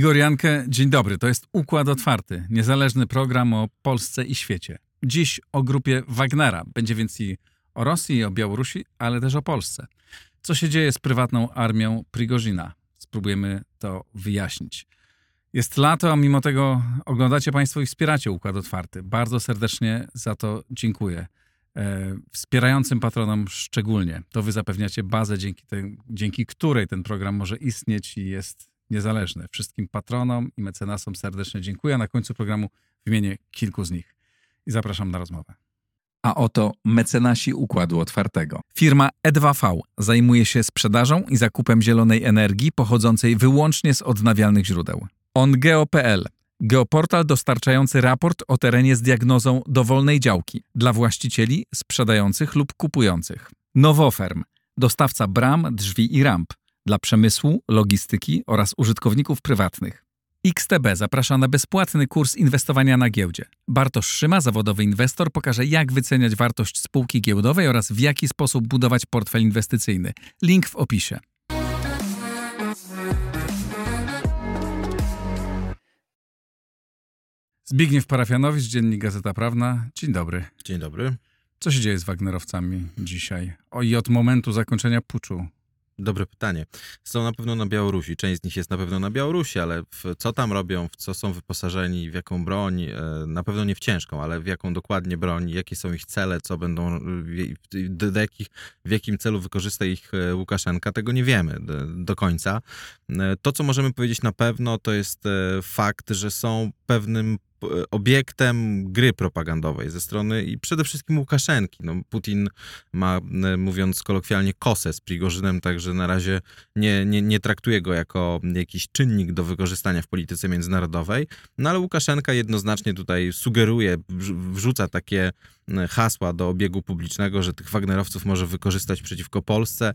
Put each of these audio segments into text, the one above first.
Igor Jankę, dzień dobry. To jest Układ Otwarty, niezależny program o Polsce i świecie. Dziś o grupie Wagnera. Będzie więc i o Rosji, o Białorusi, ale też o Polsce. Co się dzieje z prywatną armią Prigozina? Spróbujemy to wyjaśnić. Jest lato, a mimo tego oglądacie Państwo i wspieracie Układ Otwarty. Bardzo serdecznie za to dziękuję. E, wspierającym patronom szczególnie. To wy zapewniacie bazę, dzięki, tej, dzięki której ten program może istnieć i jest niezależny. Wszystkim patronom i mecenasom serdecznie dziękuję. Na końcu programu wymienię kilku z nich i zapraszam na rozmowę. A oto mecenasi Układu Otwartego. Firma E2V zajmuje się sprzedażą i zakupem zielonej energii pochodzącej wyłącznie z odnawialnych źródeł. OnGeo.pl Geoportal dostarczający raport o terenie z diagnozą dowolnej działki dla właścicieli, sprzedających lub kupujących. Nowoferm dostawca bram, drzwi i ramp dla przemysłu, logistyki oraz użytkowników prywatnych. XTB zaprasza na bezpłatny kurs inwestowania na giełdzie. Bartosz Szyma, zawodowy inwestor, pokaże jak wyceniać wartość spółki giełdowej oraz w jaki sposób budować portfel inwestycyjny. Link w opisie. Zbigniew Parafianowicz, Dziennik Gazeta Prawna. Dzień dobry. Dzień dobry. Co się dzieje z Wagnerowcami dzisiaj? O i od momentu zakończenia puczu Dobre pytanie. Są na pewno na Białorusi. Część z nich jest na pewno na Białorusi, ale co tam robią, w co są wyposażeni, w jaką broń, e, na pewno nie w ciężką, ale w jaką dokładnie broń, jakie są ich cele, co będą, do, do jakich, w jakim celu wykorzysta ich e, Łukaszenka, tego nie wiemy do, końca. E, to, co możemy powiedzieć na pewno, to jest fakt, że są pewnym obiektem gry propagandowej ze strony i przede wszystkim Łukaszenki. No, Putin ma, mówiąc kolokwialnie, kosę z Prigorzynem, także na razie nie, nie, nie traktuje go jako jakiś czynnik do wykorzystania w polityce międzynarodowej, no ale Łukaszenka jednoznacznie tutaj sugeruje, wrzuca takie hasła do obiegu publicznego, że tych Wagnerowców może wykorzystać przeciwko Polsce.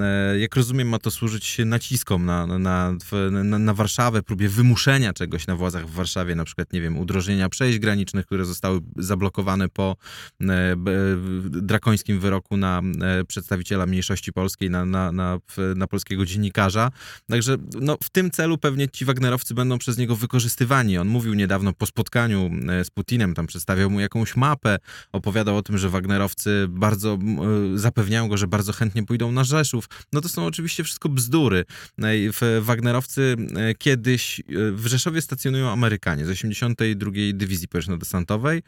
E, jak rozumiem, ma to służyć naciskom na, na, na, na Warszawę, próbie wymuszenia czegoś na władzach w Warszawie, na przykład, nie wiem, udrożnienia przejść granicznych, które zostały zablokowane po e, drakońskim wyroku na e, przedstawiciela mniejszości polskiej, na, na, na, na polskiego dziennikarza. Także no, w tym celu pewnie ci Wagnerowcy będą przez niego wykorzystywani. On mówił niedawno po spotkaniu z Putinem, tam przedstawiał mu jakąś mapę, opowiadał o tym, że Wagnerowcy bardzo e, zapewniają go, że bardzo chętnie pójdą na Rzeszów. No to są oczywiście wszystko bzdury. Wagnerowcy e, kiedyś e, w Rzeszowie stacjonują Amerykanie z 82. Dywizji Powietrzno-Desantowej.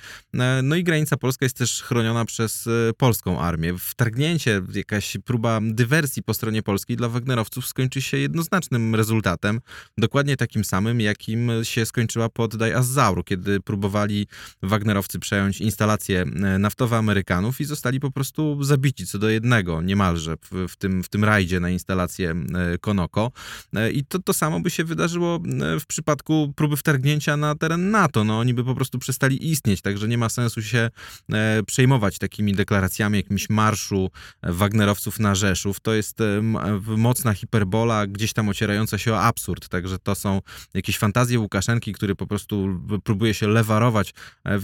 No i granica polska jest też chroniona przez polską armię. Wtargnięcie, jakaś próba dywersji po stronie polskiej dla Wagnerowców skończy się jednoznacznym rezultatem, dokładnie takim samym, jakim się skończyła pod Daj Azzauru, kiedy próbowali Wagnerowcy przejąć instalację E, naftowe Amerykanów i zostali po prostu zabici co do jednego niemalże w, w, tym, w tym rajdzie na instalację e, Konoko. E, I to, to samo by się wydarzyło w przypadku próby wtargnięcia na teren NATO. No, oni by po prostu przestali istnieć, także nie ma sensu się przejmować takimi deklaracjami, jakimś marszu Wagnerowców na Rzeszów. To jest mocna hiperbola, gdzieś tam ocierająca się o absurd. Także to są jakieś fantazje Łukaszenki, który po prostu próbuje się lewarować.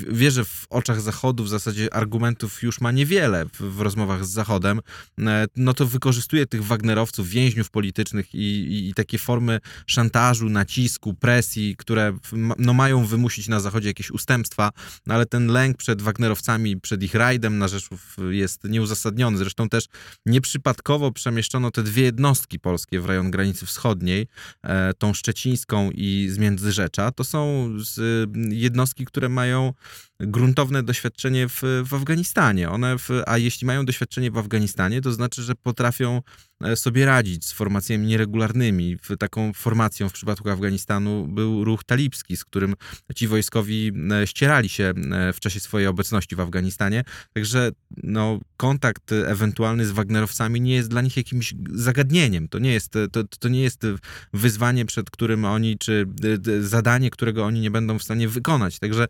Wierzę w oczach Zachodu w zasadzie argumentów już ma niewiele w, w rozmowach z Zachodem, e, no to wykorzystuje tych Wagnerowców, więźniów politycznych i, i, i, takie formy szantażu, nacisku, presji, które no, mają wymusić na Zachodzie jakieś ustępstwa, no, ale ten lęk przed Wagnerowcami, przed ich rajdem na Rzeszów jest nieuzasadniony. Zresztą też nieprzypadkowo przemieszczono te dwie jednostki polskie w rejon granicy wschodniej, e, tą szczecińską i z Międzyrzecza. To są jednostki, które mają gruntowne doświadczenie w, w Afganistanie. One w, a jeśli mają doświadczenie w Afganistanie, to znaczy, że potrafią sobie radzić z formacjami nieregularnymi. Taką formacją w przypadku Afganistanu był ruch talibski, z którym ci wojskowi e, ścierali się e, w czasie swojej obecności w Afganistanie. Także no, kontakt ewentualny z Wagnerowcami nie jest dla nich jakimś zagadnieniem. To nie jest, to, to nie jest wyzwanie, przed którym oni, czy zadanie, którego oni nie będą w stanie wykonać. Także,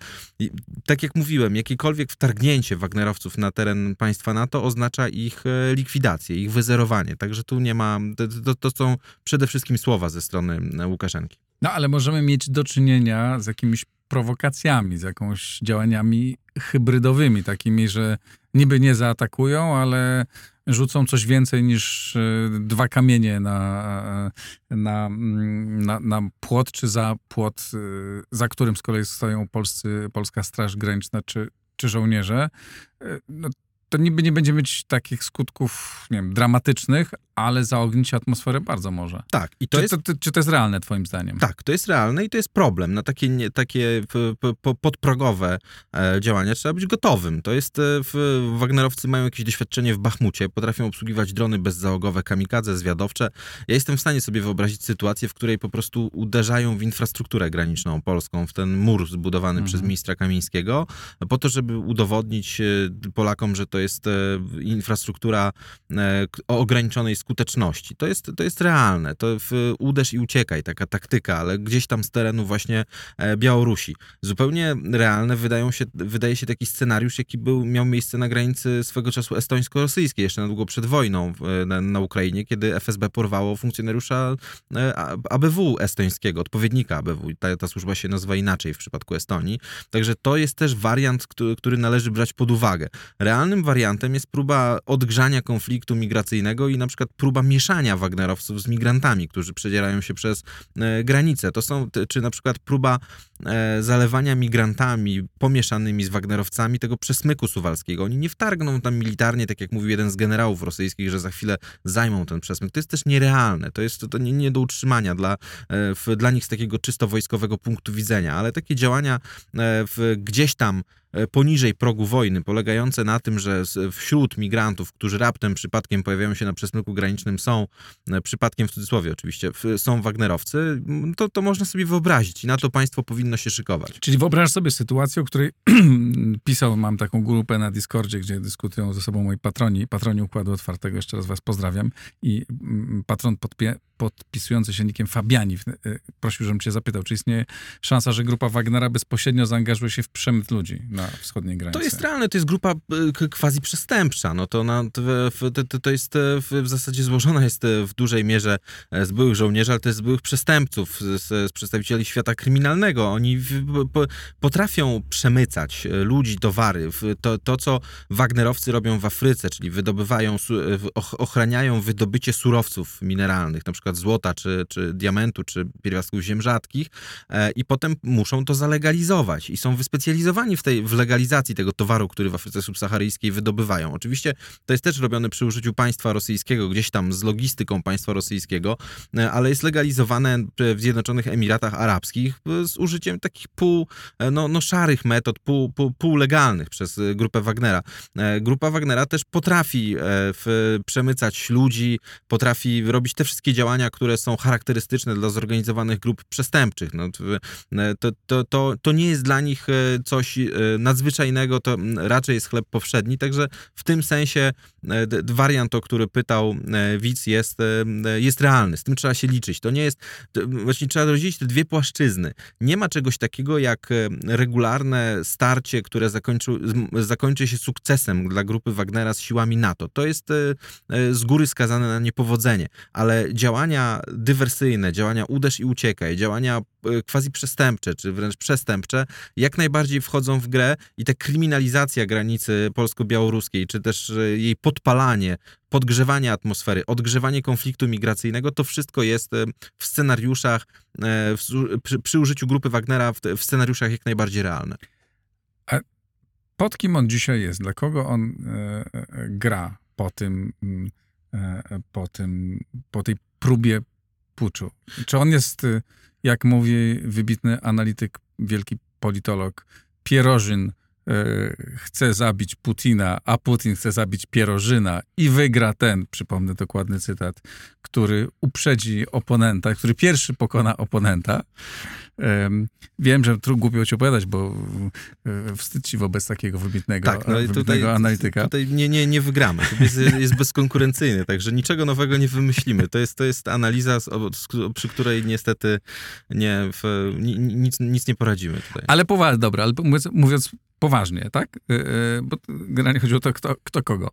tak jak mówiłem, jakiekolwiek wtargnięcie Wagnerowców na teren państwa NATO oznacza ich likwidację, ich wyzerowanie. Także że tu nie ma, to, to są przede wszystkim słowa ze strony e, Łukaszenki. No ale możemy mieć do czynienia z jakimiś prowokacjami, z jakąś działaniami hybrydowymi, takimi, że niby nie zaatakują, ale rzucą coś więcej niż e, dwa kamienie na, e, na, mm, na, na płot, czy za płot, za którym z kolei stoją polscy, polska Straż Graniczna, czy, czy żołnierze, no, to niby nie będzie mieć takich skutków, nie wiem, dramatycznych, ale zaognić atmosferę bardzo może. Tak, i to czy, jest... to, czy to jest realne twoim zdaniem? Tak, to jest realne i to jest problem. Na takie, nie, takie podprogowe e, działania trzeba być gotowym. To jest, e, w, Wagnerowcy mają jakieś doświadczenie w Bachmucie, potrafią obsługiwać drony bezzałogowe, kamikadze, zwiadowcze. Ja jestem w stanie sobie wyobrazić sytuację, w której po prostu uderzają w infrastrukturę graniczną polską, w ten mur zbudowany Mhm. przez ministra Kamińskiego, po to, żeby udowodnić e, Polakom, że to jest infrastruktura o ograniczonej skuteczności. To jest, to jest realne. To w, uderz i uciekaj, taka taktyka, ale gdzieś tam z terenu właśnie e, Białorusi. Zupełnie realne wydają się, wydaje się taki scenariusz, jaki był, miał miejsce na granicy swego czasu estońsko-rosyjskiej, jeszcze na długo przed wojną na, na Ukrainie, kiedy FSB porwało funkcjonariusza e, ABW estońskiego, odpowiednika ABW. Ta, ta służba się nazywa inaczej w przypadku Estonii. Także to jest też wariant, który, który należy brać pod uwagę. Realnym wariantem jest próba odgrzania konfliktu migracyjnego i na przykład próba mieszania Wagnerowców z migrantami, którzy przedzierają się przez e, granice. To są, czy na przykład próba e, zalewania migrantami pomieszanymi z Wagnerowcami tego przesmyku suwalskiego. Oni nie wtargną tam militarnie, tak jak mówił jeden z generałów rosyjskich, że za chwilę zajmą ten przesmyk. To jest też nierealne. To jest to nie, nie do utrzymania dla, e, dla nich z takiego czysto wojskowego punktu widzenia, ale takie działania w, gdzieś tam poniżej progu wojny, polegające na tym, że wśród migrantów, którzy raptem przypadkiem pojawiają się na przesmyku granicznym, są, e, przypadkiem w cudzysłowie oczywiście, są Wagnerowcy, to, to można sobie wyobrazić i na to państwo powinno się szykować. Czyli wyobraź sobie sytuację, o której pisał, mam taką grupę na Discordzie, gdzie dyskutują ze sobą moi patroni, patroni Układu Otwartego, jeszcze raz was pozdrawiam i mm, patron podpie, podpisujący się nikiem Fabiani y, prosił, żebym cię zapytał, czy istnieje szansa, że grupa Wagnera bezpośrednio zaangażuje się w przemyt ludzi na wschodniej granicy? To jest realne, to jest grupa k- quasi przestępcza. No to, na, to, to, jest e, w, zasadzie złożona jest e, w dużej mierze e, z byłych żołnierzy, ale też z byłych przestępców, z, z przedstawicieli świata kryminalnego. Oni w, po, potrafią przemycać ludzi, towary. To, to, co Wagnerowcy robią w Afryce, czyli wydobywają, ochraniają wydobycie surowców mineralnych, na przykład złota, czy, czy diamentu, czy pierwiastków ziem rzadkich, e, i potem muszą to zalegalizować i są wyspecjalizowani w tej w legalizacji tego towaru, który w Afryce subsaharyjskiej wydobywają. Oczywiście to jest też robione przy użyciu państwa rosyjskiego, gdzieś tam z logistyką państwa rosyjskiego, e, ale jest legalizowane w Zjednoczonych Emiratach Arabskich e, z użyciem takich pół, e, no, no szarych metod, pół, pół, półlegalnych przez e, grupę Wagnera. E, Grupa Wagnera też potrafi e, przemycać ludzi, potrafi robić te wszystkie działania, które są charakterystyczne dla zorganizowanych grup przestępczych. No, to, e, to, to, to, to nie jest dla nich e, coś e, nadzwyczajnego, to raczej jest chleb powszedni, także w tym sensie wariant, o który pytał widz, jest, jest realny. Z tym trzeba się liczyć. To nie jest, właśnie trzeba rozdzielić te dwie płaszczyzny. Nie ma czegoś takiego jak regularne starcie, które zakończy, zakończy się sukcesem dla grupy Wagnera z siłami NATO. To jest z góry skazane na niepowodzenie, ale działania dywersyjne, działania uderz i uciekaj, działania e, quasi przestępcze, czy wręcz przestępcze, jak najbardziej wchodzą w grę i ta kryminalizacja granicy polsko-białoruskiej, czy też e, jej podpalanie, podgrzewanie atmosfery, odgrzewanie konfliktu migracyjnego, to wszystko jest e, w scenariuszach, w, przy, przy użyciu grupy Wagnera w, w scenariuszach jak najbardziej realne. Pod kim on dzisiaj jest? Dla kogo on e, gra po tym, e, po tym, po tej próbie puczu? Czy on jest, e, jak mówi wybitny analityk, wielki politolog, Pierożyn chce zabić Putina, a Putin chce zabić Pierożyna i wygra ten, przypomnę dokładny cytat, który uprzedzi oponenta, który pierwszy pokona oponenta. Em, wiem, że tu głupio ci opowiadać, bo e, wstyd ci wobec takiego wybitnego, Tak, no wybitnego tutaj, analityka. tutaj nie, nie, nie wygramy. To jest, jest bezkonkurencyjny, także niczego nowego nie wymyślimy. To jest, to jest analiza, przy której niestety nie, w, ni, nic, nic nie poradzimy tutaj. Ale poważnie, dobra, ale mówiąc poważnie, tak? E, e, Bo generalnie chodzi o to, kto, kto kogo.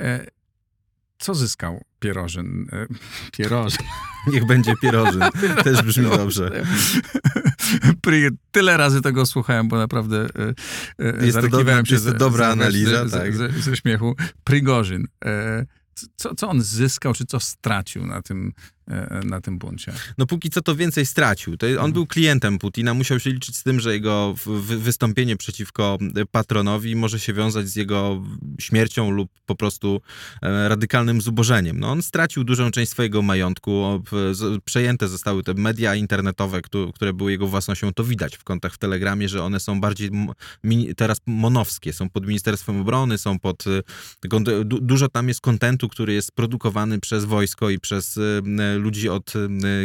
E, Co zyskał Pierożyn? Pierożyn. Niech będzie pierożyn. Też brzmi dobrze. Tyle razy tego słuchałem, bo naprawdę Jest to dobra- się jest to dobra ze- analiza, ze, tak. ze, ze śmiechu. Prigorzyn. Co, co on zyskał, czy co stracił na tym, na tym buncie? No póki co to więcej stracił. To on Mhm. był klientem Putina, musiał się liczyć z tym, że jego wy- wystąpienie przeciwko patronowi może się wiązać z jego śmiercią lub po prostu e, radykalnym zubożeniem. No on stracił dużą część swojego majątku, przejęte zostały te media internetowe, któ- które były jego własnością, to widać w kontach w Telegramie, że one są bardziej teraz monowskie, są pod Ministerstwem Obrony, są pod... e, Dużo tam jest kontentu, który jest produkowany przez wojsko i przez e, ludzi od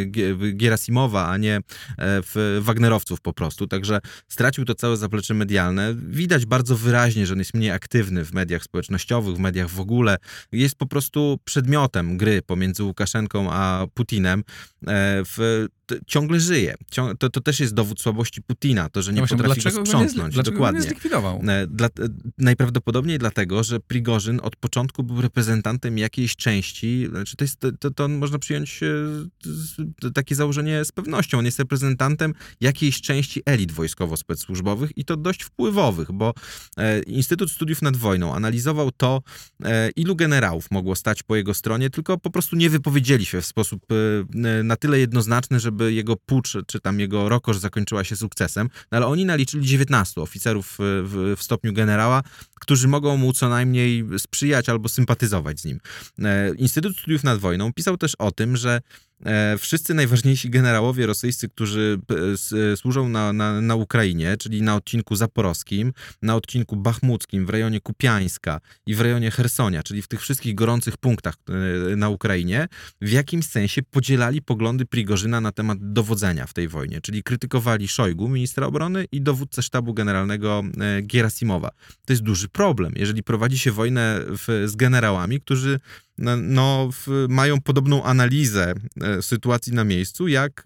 G- Gierasimowa, a nie e, w Wagnerowców po prostu. Także stracił to całe zaplecze medialne. Widać bardzo wyraźnie, że on jest mniej aktywny w mediach społecznościowych, w mediach w ogóle. Jest po prostu przedmiotem gry pomiędzy Łukaszenką a Putinem. E, W, ciągle żyje. Cią- To, to też jest dowód słabości Putina, to, że nie No właśnie, potrafi go dlaczego go nie, sprzątnąć. dlaczego go nie Dokładnie. zlikwidował? E, Dla, e, najprawdopodobniej dlatego, że Prigorzyn od początku był reprezentantem jakiejś części, znaczy to, jest, to, to, można przyjąć e, takie założenie z pewnością. On jest reprezentantem jakiejś części elit wojskowo-specsłużbowych i to dość wpływowych, bo Instytut Studiów nad Wojną analizował to, ilu generałów mogło stać po jego stronie, tylko po prostu nie wypowiedzieli się w sposób na tyle jednoznaczny, żeby jego pucz, czy tam jego rokosz zakończyła się sukcesem, no, ale oni naliczyli 19 oficerów e, w, w stopniu generała, którzy mogą mu co najmniej sprzyjać albo sympatyzować z nim. E, Instytut Studiów nad Wojną pisał też o tym, że wszyscy najważniejsi generałowie rosyjscy, którzy p- s- służą na, na, na Ukrainie, czyli na odcinku zaporowskim, na odcinku bachmuckim, w rejonie Kupiańska i w rejonie Hersonia, czyli w tych wszystkich gorących punktach e, na Ukrainie, w jakimś sensie podzielali poglądy Prigorzyna na temat dowodzenia w tej wojnie, czyli krytykowali Szojgu, ministra obrony i dowódcę sztabu generalnego e, Gierasimowa. To jest duży problem, jeżeli prowadzi się wojnę w, z generałami, którzy no, w, mają podobną analizę e, sytuacji na miejscu, jak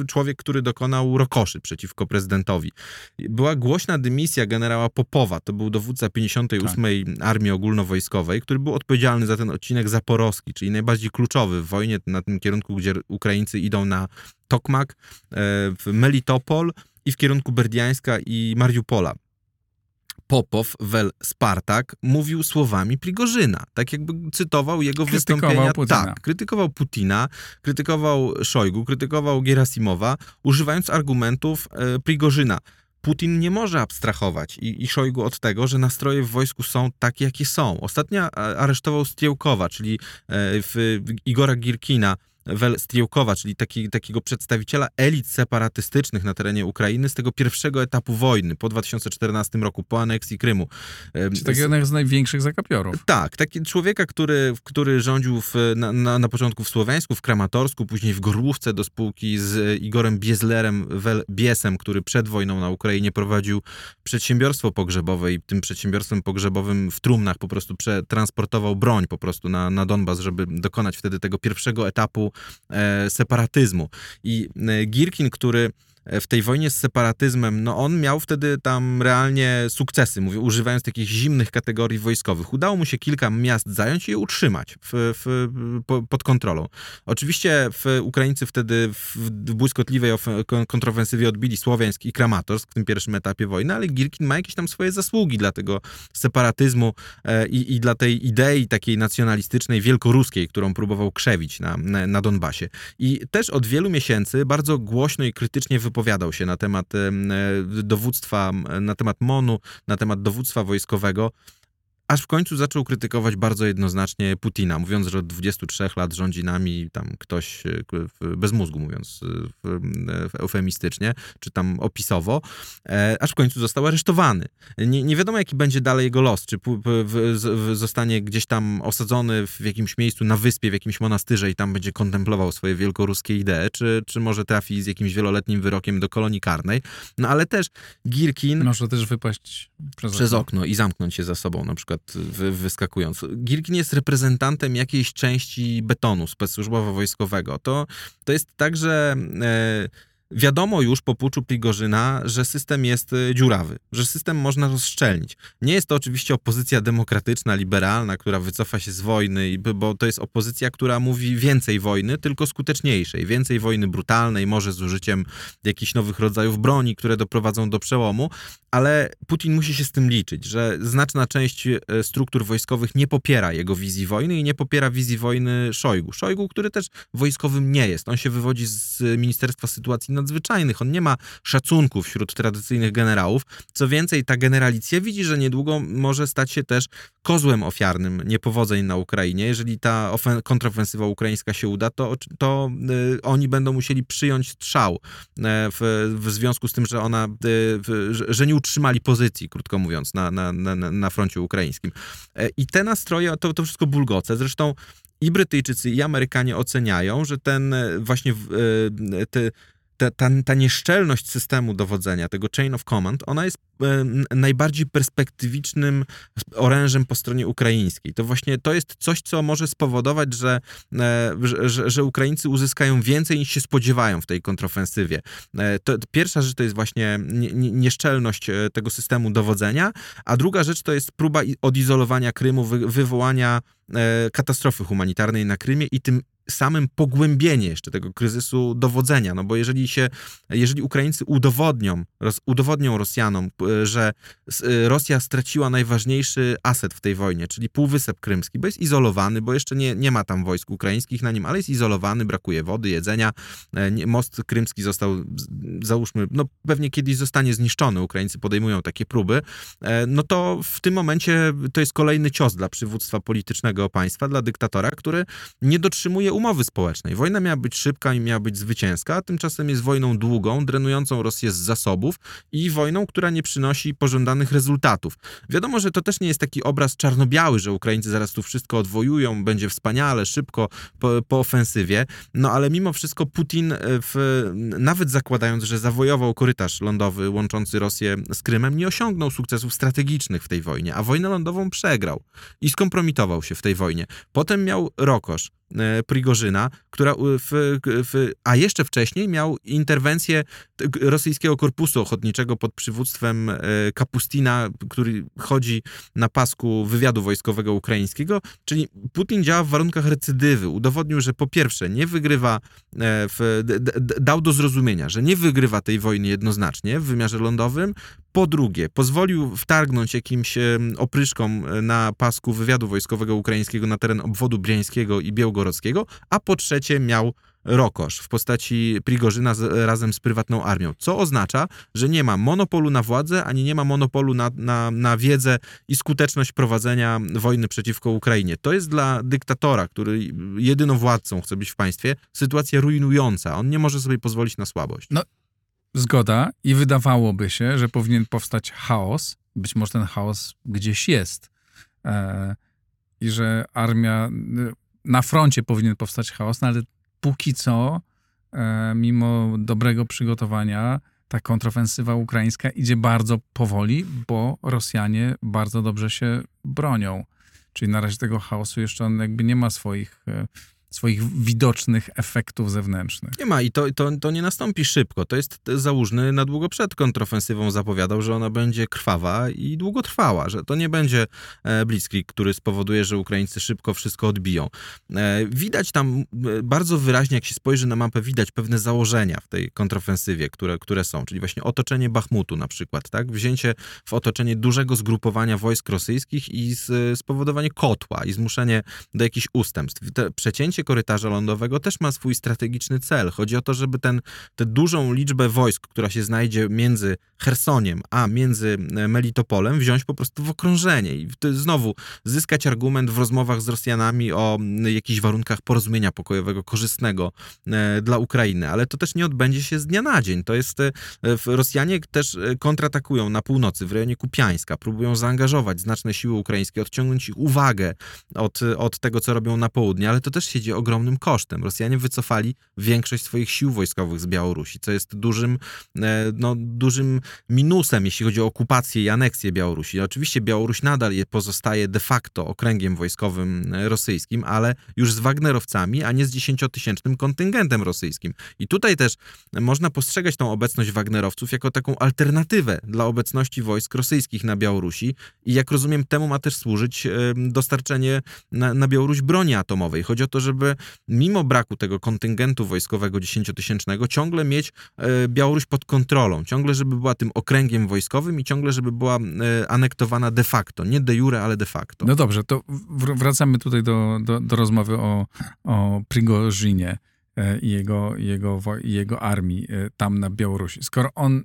e, człowiek, który dokonał rokoszy przeciwko prezydentowi. Była głośna dymisja generała Popowa, to był dowódca 58. Armii Ogólnowojskowej, który był odpowiedzialny za ten odcinek zaporowski, czyli najbardziej kluczowy w wojnie na tym kierunku, gdzie Ukraińcy idą na Tokmak, e, w Melitopol i w kierunku Berdiańska i Mariupola. Popow, wel Spartak, mówił słowami Prigorzyna. Tak jakby cytował jego Krytykował wystąpienia. Putina. Tak, krytykował Putina, krytykował Szojgu, krytykował Gerasimowa, używając argumentów e, Prigorzyna. Putin nie może abstrahować i, i Szojgu od tego, że nastroje w wojsku są takie, jakie są. Ostatnio a- aresztował Striełkowa, czyli e, w Igora Girkina, Wel Striełkowa, czyli taki, takiego przedstawiciela elit separatystycznych na terenie Ukrainy z tego pierwszego etapu wojny po 2014 roku, po aneksji Krymu. E, Czy takiego z największych zakapiorów? tak, taki człowieka, który, który rządził w, na, na, na początku w Słowiańsku, w Kramatorsku, później w Gorłówce do spółki z Igorem Biezlerem, Wel Biesem, który przed wojną na Ukrainie prowadził przedsiębiorstwo pogrzebowe i tym przedsiębiorstwem pogrzebowym w trumnach po prostu przetransportował broń po prostu na, na Donbas, żeby dokonać wtedy tego pierwszego etapu e, separatyzmu. I e, Girkin, który w tej wojnie z separatyzmem, no on miał wtedy tam realnie sukcesy, mówię, używając takich zimnych kategorii wojskowych. Udało mu się kilka miast zająć i je utrzymać w, w, po, pod kontrolą. Oczywiście w, Ukraińcy wtedy w, błyskotliwej ofe- kon- kontrofensywie odbili Słowiańsk i Kramatorsk w tym pierwszym etapie wojny, ale Girkin ma jakieś tam swoje zasługi dla tego separatyzmu e, i, i dla tej idei takiej nacjonalistycznej, wielkoruskiej, którą próbował krzewić na, na, Donbasie. I też od wielu miesięcy bardzo głośno i krytycznie wypowiadał się na temat em, e, dowództwa, na temat MONU, na temat dowództwa wojskowego, aż w końcu zaczął krytykować bardzo jednoznacznie Putina, mówiąc, że od 23 lat rządzi nami tam ktoś e, bez mózgu, mówiąc e, w- eufemistycznie, czy tam opisowo, e, aż w końcu został aresztowany. Nie, nie wiadomo, jaki będzie dalej jego los, czy zostanie gdzieś tam osadzony w jakimś miejscu na wyspie, w jakimś monastyrze i tam będzie kontemplował swoje wielkoruskie idee, czy, czy może trafi z jakimś wieloletnim wyrokiem do kolonii karnej. No ale też Girkin Może też wypaść przez, przez okno i zamknąć się za sobą, na przykład wy, wyskakując. Girkin jest reprezentantem jakiejś części betonu specsłużbowo-wojskowego. To, to jest tak, że e, wiadomo już po puczu Prigorzyna, że system jest y, dziurawy, że system można rozszczelnić. Nie jest to oczywiście opozycja demokratyczna, liberalna, która wycofa się z wojny, bo to jest opozycja, która mówi więcej wojny, tylko skuteczniejszej, więcej wojny brutalnej, może z użyciem jakichś nowych rodzajów broni, które doprowadzą do przełomu, ale Putin musi się z tym liczyć, że znaczna część y, struktur wojskowych nie popiera jego wizji wojny i nie popiera wizji wojny Szojgu. Szojgu, który też wojskowym nie jest. On się wywodzi z Ministerstwa Sytuacji Nadzwyczajnych. On nie ma szacunku wśród tradycyjnych generałów. Co więcej, ta generalicja widzi, że niedługo może stać się też kozłem ofiarnym niepowodzeń na Ukrainie. Jeżeli ta kontrofensywa ukraińska się uda, to, to y, oni będą musieli przyjąć strzał y, w, w związku z tym, że ona, y, że nie utrzymali pozycji, krótko mówiąc, na, na, na, na froncie ukraińskim. E, I te nastroje, to, to wszystko bulgoce. Zresztą i Brytyjczycy, i Amerykanie oceniają, że ten e, właśnie te, ta, ta, ta nieszczelność systemu dowodzenia, tego chain of command, ona jest e, najbardziej perspektywicznym orężem po stronie ukraińskiej. To właśnie to jest coś, co może spowodować, że, e, że, że Ukraińcy uzyskają więcej niż się spodziewają w tej kontrofensywie. E, to, pierwsza rzecz to jest właśnie nie, nie, nieszczelność e, tego systemu dowodzenia, a druga rzecz to jest próba odizolowania Krymu, wy, wywołania e, katastrofy humanitarnej na Krymie i tym samym pogłębienie jeszcze tego kryzysu dowodzenia, no bo jeżeli się, jeżeli Ukraińcy udowodnią, roz, udowodnią Rosjanom, że Rosja straciła najważniejszy aset w tej wojnie, czyli Półwysep Krymski, bo jest izolowany, bo jeszcze nie, nie ma tam wojsk ukraińskich na nim, ale jest izolowany, brakuje wody, jedzenia, e, most krymski został, załóżmy, no pewnie kiedyś zostanie zniszczony, Ukraińcy podejmują takie próby, e, no to w tym momencie to jest kolejny cios dla przywództwa politycznego państwa, dla dyktatora, który nie dotrzymuje umowy społecznej. Wojna miała być szybka i miała być zwycięska, a tymczasem jest wojną długą, drenującą Rosję z zasobów i wojną, która nie przynosi pożądanych rezultatów. Wiadomo, że to też nie jest taki obraz czarno-biały, że Ukraińcy zaraz tu wszystko odwojują, będzie wspaniale, szybko, po, po ofensywie, no ale mimo wszystko Putin, e, w, nawet zakładając, że zawojował korytarz lądowy łączący Rosję z Krymem, nie osiągnął sukcesów strategicznych w tej wojnie, a wojnę lądową przegrał i skompromitował się w tej wojnie. Potem miał Rokosz, Prigorzyna, która w, w, a jeszcze wcześniej miał interwencję rosyjskiego korpusu ochotniczego pod przywództwem e, Kapustina, który chodzi na pasku wywiadu wojskowego ukraińskiego, czyli Putin działa w warunkach recydywy. Udowodnił, że po pierwsze nie wygrywa, e, w, dał do zrozumienia, że nie wygrywa tej wojny jednoznacznie w wymiarze lądowym, po drugie, pozwolił wtargnąć jakimś opryszkom na pasku wywiadu wojskowego ukraińskiego na teren obwodu Briańskiego i Białgorodzkiego, a po trzecie miał Rokosz w postaci Prigorzyna z, razem z prywatną armią, co oznacza, że nie ma monopolu na władzę, ani nie ma monopolu na, na, na wiedzę i skuteczność prowadzenia wojny przeciwko Ukrainie. To jest dla dyktatora, który jedyną władcą chce być w państwie, sytuacja rujnująca. On nie może sobie pozwolić na słabość. No, Zgoda i wydawałoby się, że powinien powstać chaos. Być może ten chaos gdzieś jest. E, I że armia, na froncie powinien powstać chaos, no ale póki co, e, mimo dobrego przygotowania, ta kontrofensywa ukraińska idzie bardzo powoli, bo Rosjanie bardzo dobrze się bronią. Czyli na razie tego chaosu jeszcze on jakby nie ma swoich e, swoich widocznych efektów zewnętrznych. Nie ma i to, to, to nie nastąpi szybko. To jest Załużny na długo przed kontrofensywą zapowiadał, że ona będzie krwawa i długotrwała, że to nie będzie e, blitzkrieg, który spowoduje, że Ukraińcy szybko wszystko odbiją. E, widać tam e, bardzo wyraźnie, jak się spojrzy na mapę, widać pewne założenia w tej kontrofensywie, które, które są, czyli właśnie otoczenie Bachmutu na przykład, tak? Wzięcie w otoczenie dużego zgrupowania wojsk rosyjskich i spowodowanie kotła i zmuszenie do jakichś ustępstw. Te przecięcie korytarza lądowego też ma swój strategiczny cel. Chodzi o to, żeby ten, tę dużą liczbę wojsk, która się znajdzie między Chersoniem a między e, Melitopolem, wziąć po prostu w okrążenie i znowu zyskać argument w rozmowach z Rosjanami o jakichś warunkach porozumienia pokojowego, korzystnego e, dla Ukrainy. Ale to też nie odbędzie się z dnia na dzień. To jest, e, Rosjanie też kontratakują na północy, w rejonie Kupiańska, próbują zaangażować znaczne siły ukraińskie, odciągnąć ich uwagę od, od tego, co robią na południe, ale to też się dzieje ogromnym kosztem. Rosjanie wycofali większość swoich sił wojskowych z Białorusi, co jest dużym, no, dużym minusem, jeśli chodzi o okupację i aneksję Białorusi. Oczywiście Białoruś nadal je- pozostaje de facto okręgiem wojskowym e, rosyjskim, ale już z Wagnerowcami, a nie z dziesięciotysięcznym kontyngentem rosyjskim. I tutaj też można postrzegać tą obecność Wagnerowców jako taką alternatywę dla obecności wojsk rosyjskich na Białorusi i jak rozumiem temu ma też służyć e, dostarczenie na, na Białoruś broni atomowej. Chodzi o to, żeby mimo braku tego kontyngentu wojskowego dziesięciotysięcznego ciągle mieć e, Białoruś pod kontrolą, ciągle żeby była tym okręgiem wojskowym i ciągle żeby była e, anektowana de facto, nie de jure, ale de facto. No dobrze, to wr- wracamy tutaj do, do, do rozmowy o, o Prigorzinie e, i jego, jego, jego armii e, tam na Białorusi. Skoro on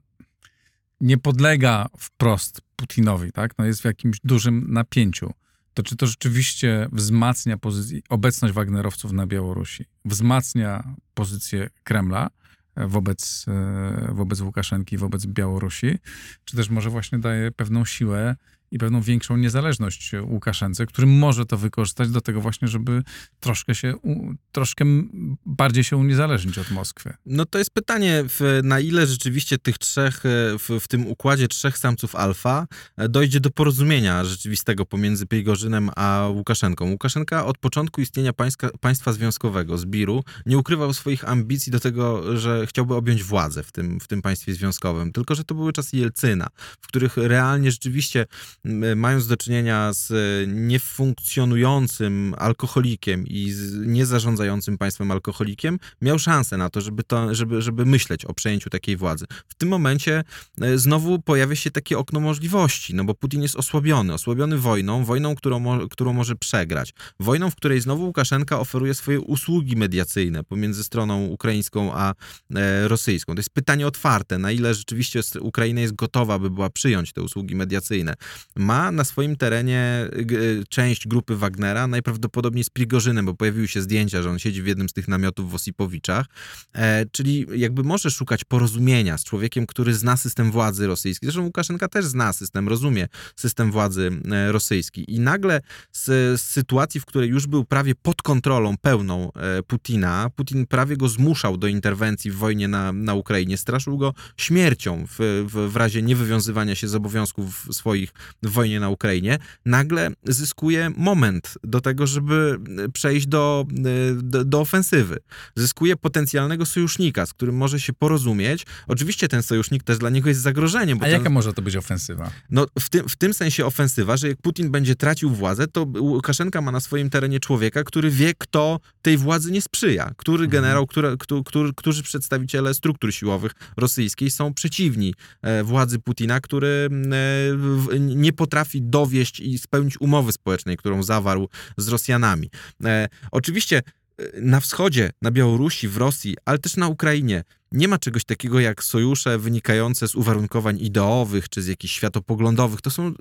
nie podlega wprost Putinowi, tak? No jest w jakimś dużym napięciu. To czy to rzeczywiście wzmacnia pozycję, obecność Wagnerowców na Białorusi? Wzmacnia pozycję Kremla wobec, e, wobec Łukaszenki, wobec Białorusi? Czy też może właśnie daje pewną siłę i pewną większą niezależność Łukaszence, który może to wykorzystać do tego właśnie, żeby troszkę się, troszkę bardziej się uniezależnić od Moskwy. No to jest pytanie, na ile rzeczywiście tych trzech, e, w, w tym układzie trzech samców alfa e, dojdzie do porozumienia rzeczywistego pomiędzy Prigorzynem a Łukaszenką. Łukaszenka od początku istnienia państwa, państwa związkowego, Zbiru, nie ukrywał swoich ambicji do tego, że chciałby objąć władzę w tym, w tym państwie związkowym. Tylko, że to były czasy Jelcyna, w których realnie rzeczywiście mając do czynienia z e, niefunkcjonującym alkoholikiem i z niezarządzającym państwem alkoholikiem, miał szansę na to, żeby, to, żeby, żeby myśleć o przejęciu takiej władzy. W tym momencie e, znowu pojawia się takie okno możliwości, no bo Putin jest osłabiony, osłabiony wojną, wojną, którą, którą może przegrać. Wojną, w której znowu Łukaszenka oferuje swoje usługi mediacyjne pomiędzy stroną ukraińską a e, rosyjską. To jest pytanie otwarte, na ile rzeczywiście Ukraina jest gotowa, by była przyjąć te usługi mediacyjne. Ma na swoim terenie g- część grupy Wagnera, najprawdopodobniej z Prigorzynem, bo pojawiły się zdjęcia, że on siedzi w jednym z tych namiotów w Osipowiczach, e, czyli jakby może szukać porozumienia z człowiekiem, który zna system władzy rosyjski. Zresztą Łukaszenka też zna system, rozumie system władzy e, rosyjski. I nagle z, z sytuacji, w której już był prawie pod kontrolą pełną e, Putina, Putin prawie go zmuszał do interwencji w wojnie na, na Ukrainie, straszył go śmiercią w, w, w razie niewywiązywania się z obowiązków swoich wojnie na Ukrainie, nagle zyskuje moment do tego, żeby e, przejść do, e, do, do ofensywy. Zyskuje potencjalnego sojusznika, z którym może się porozumieć. Oczywiście ten sojusznik też dla niego jest zagrożeniem. Bo A ten, jaka może to być ofensywa? no, w, tym, w tym sensie ofensywa, że jak Putin będzie tracił władzę, to Łukaszenka ma na swoim terenie człowieka, który wie, kto tej władzy nie sprzyja. Który generał, który, który, który, którzy przedstawiciele struktur siłowych rosyjskiej są przeciwni e, władzy Putina, który nie potrafi dowieść i spełnić umowy społecznej, którą zawarł z Rosjanami. E, oczywiście na wschodzie, na Białorusi, w Rosji, ale też na Ukrainie nie ma czegoś takiego jak sojusze wynikające z uwarunkowań ideowych czy z jakichś światopoglądowych. To są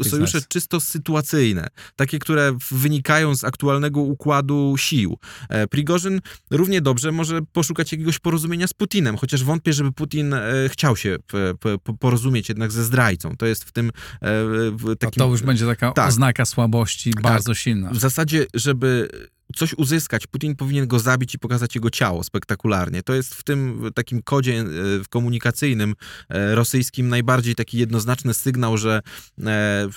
y, sojusze czysto sytuacyjne, takie, które wynikają z aktualnego układu sił. E, Prigorzyn równie dobrze może poszukać jakiegoś porozumienia z Putinem, chociaż wątpię, żeby Putin e, chciał się p, p, porozumieć jednak ze zdrajcą. To jest w tym e, w takim... To już będzie taka Tak. oznaka słabości bardzo silna. W zasadzie, żeby coś uzyskać, Putin powinien go zabić i pokazać jego ciało spektakularnie. To jest w tym takim kodzie e, komunikacyjnym e, rosyjskim najbardziej taki jednoznaczny sygnał, że, e,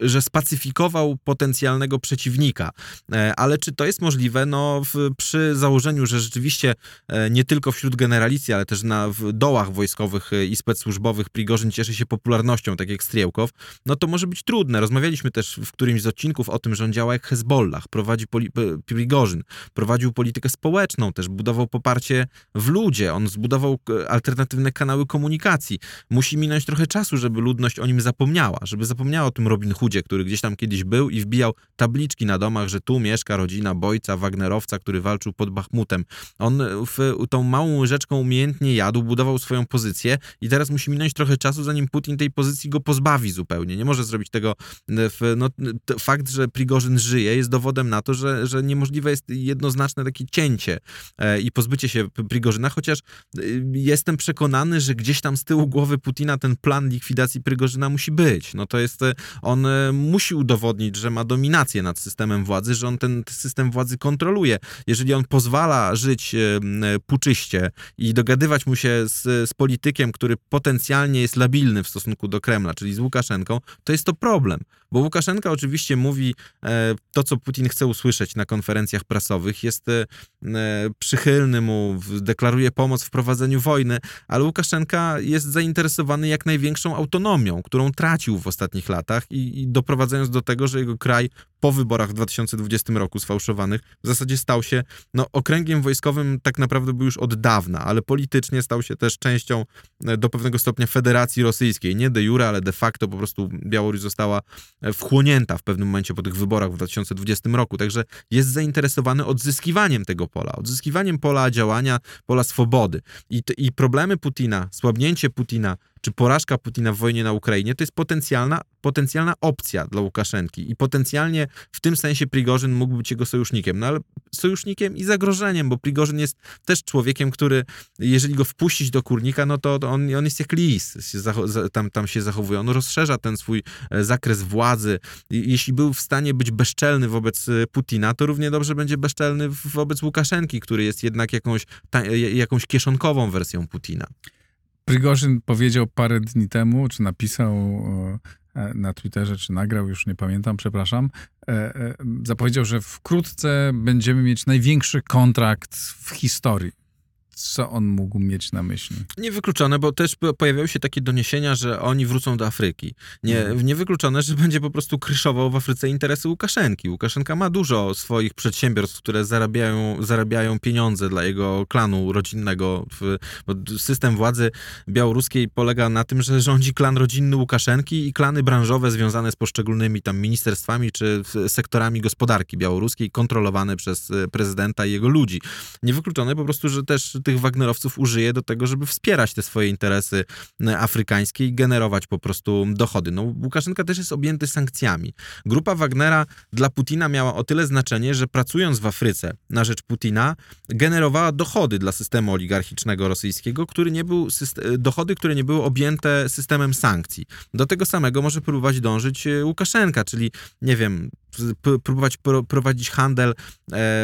że, spacyfikował potencjalnego przeciwnika. Ale czy to jest możliwe? No w, przy założeniu, że rzeczywiście nie tylko wśród generalicji, ale też na w dołach wojskowych i specsłużbowych Prigorzyn cieszy się popularnością, tak jak Striełkow, no to może być trudne. Rozmawialiśmy też w którymś z odcinków o tym, że on działa jak Hezbollah, prowadzi poli- Prigorzyn, prowadził politykę społeczną, też budował poparcie w ludzie, on zbudował e, alternatywne kanały komunikacji. Musi minąć trochę czasu, żeby ludność o nim zapomniała, żeby zapomniała o tym Robin Hoodzie, który gdzieś tam kiedyś był i wbijał tabliczki na domach, że tu mieszka rodzina bojca, Wagnerowca, który walczył pod Bachmutem. On w, tą małą łyżeczką umiejętnie jadł, budował swoją pozycję i teraz musi minąć trochę czasu, zanim Putin tej pozycji go pozbawi zupełnie. Nie może zrobić tego. W, no, fakt, że Prigorzyn żyje, jest dowodem na to, że, że nie możliwe jest jednoznaczne takie cięcie e, i pozbycie się Prigorzyna, chociaż y, jestem przekonany, że gdzieś tam z tyłu głowy Putina ten plan likwidacji Prigorzyna musi być. No to jest, e, on e, musi udowodnić, że ma dominację nad systemem władzy, że on ten system władzy kontroluje. Jeżeli on pozwala żyć e, puczyście i dogadywać mu się z, z politykiem, który potencjalnie jest labilny w stosunku do Kremla, czyli z Łukaszenką, to jest to problem. Bo Łukaszenka oczywiście mówi e, to, co Putin chce usłyszeć na konferencjach prasowych, jest e, przychylny mu, deklaruje pomoc w prowadzeniu wojny, ale Łukaszenka jest zainteresowany jak największą autonomią, którą tracił w ostatnich latach i, i doprowadzając do tego, że jego kraj po wyborach w 2020 roku sfałszowanych w zasadzie stał się no, okręgiem wojskowym tak naprawdę był już od dawna, ale politycznie stał się też częścią e, do pewnego stopnia Federacji Rosyjskiej. Nie de jure, ale de facto po prostu Białoruś została e, wchłonięta w pewnym momencie po tych wyborach w 2020 roku. Także jest zainteresowany odzyskiwaniem tego pola, odzyskiwaniem pola działania, pola swobody. I, I problemy Putina, słabnięcie Putina, czy porażka Putina w wojnie na Ukrainie, to jest potencjalna, potencjalna opcja dla Łukaszenki. I potencjalnie w tym sensie Prigorzyn mógł być jego sojusznikiem. No ale sojusznikiem i zagrożeniem, bo Prigorzyn jest też człowiekiem, który, jeżeli go wpuścić do kurnika, no to on, on jest jak lis, tam, tam się zachowuje. On rozszerza ten swój e, zakres władzy. Jeśli był w stanie być bezczelny wobec e, Putina, to równie dobrze będzie bezczelny wobec Łukaszenki, który jest jednak jakąś, ta, e, jakąś kieszonkową wersją Putina. Prigorzyn powiedział parę dni temu, czy napisał e, na Twitterze, czy nagrał, już nie pamiętam, przepraszam, e, e, zapowiedział, że wkrótce będziemy mieć największy kontrakt w historii. Co on mógł mieć na myśli? Niewykluczone, bo też po- pojawiały się takie doniesienia, że oni wrócą do Afryki. Nie, Mhm. niewykluczone, że będzie po prostu kryszował w Afryce interesy Łukaszenki. Łukaszenka ma dużo swoich przedsiębiorstw, które zarabiają, zarabiają pieniądze dla jego klanu rodzinnego. System władzy białoruskiej polega na tym, że rządzi klan rodzinny Łukaszenki i klany branżowe związane z poszczególnymi tam ministerstwami czy sektorami gospodarki białoruskiej, kontrolowane przez e, prezydenta i jego ludzi. Niewykluczone po prostu, że też tych Wagnerowców użyje do tego, żeby wspierać te swoje interesy e, afrykańskie i generować po prostu dochody. No, Łukaszenka też jest objęty sankcjami. Grupa Wagnera dla Putina miała o tyle znaczenie, że pracując w Afryce na rzecz Putina, generowała dochody dla systemu oligarchicznego rosyjskiego, który nie był syst- dochody, które nie były objęte systemem sankcji. Do tego samego może próbować dążyć e, Łukaszenka, czyli nie wiem, próbować pro- prowadzić handel e,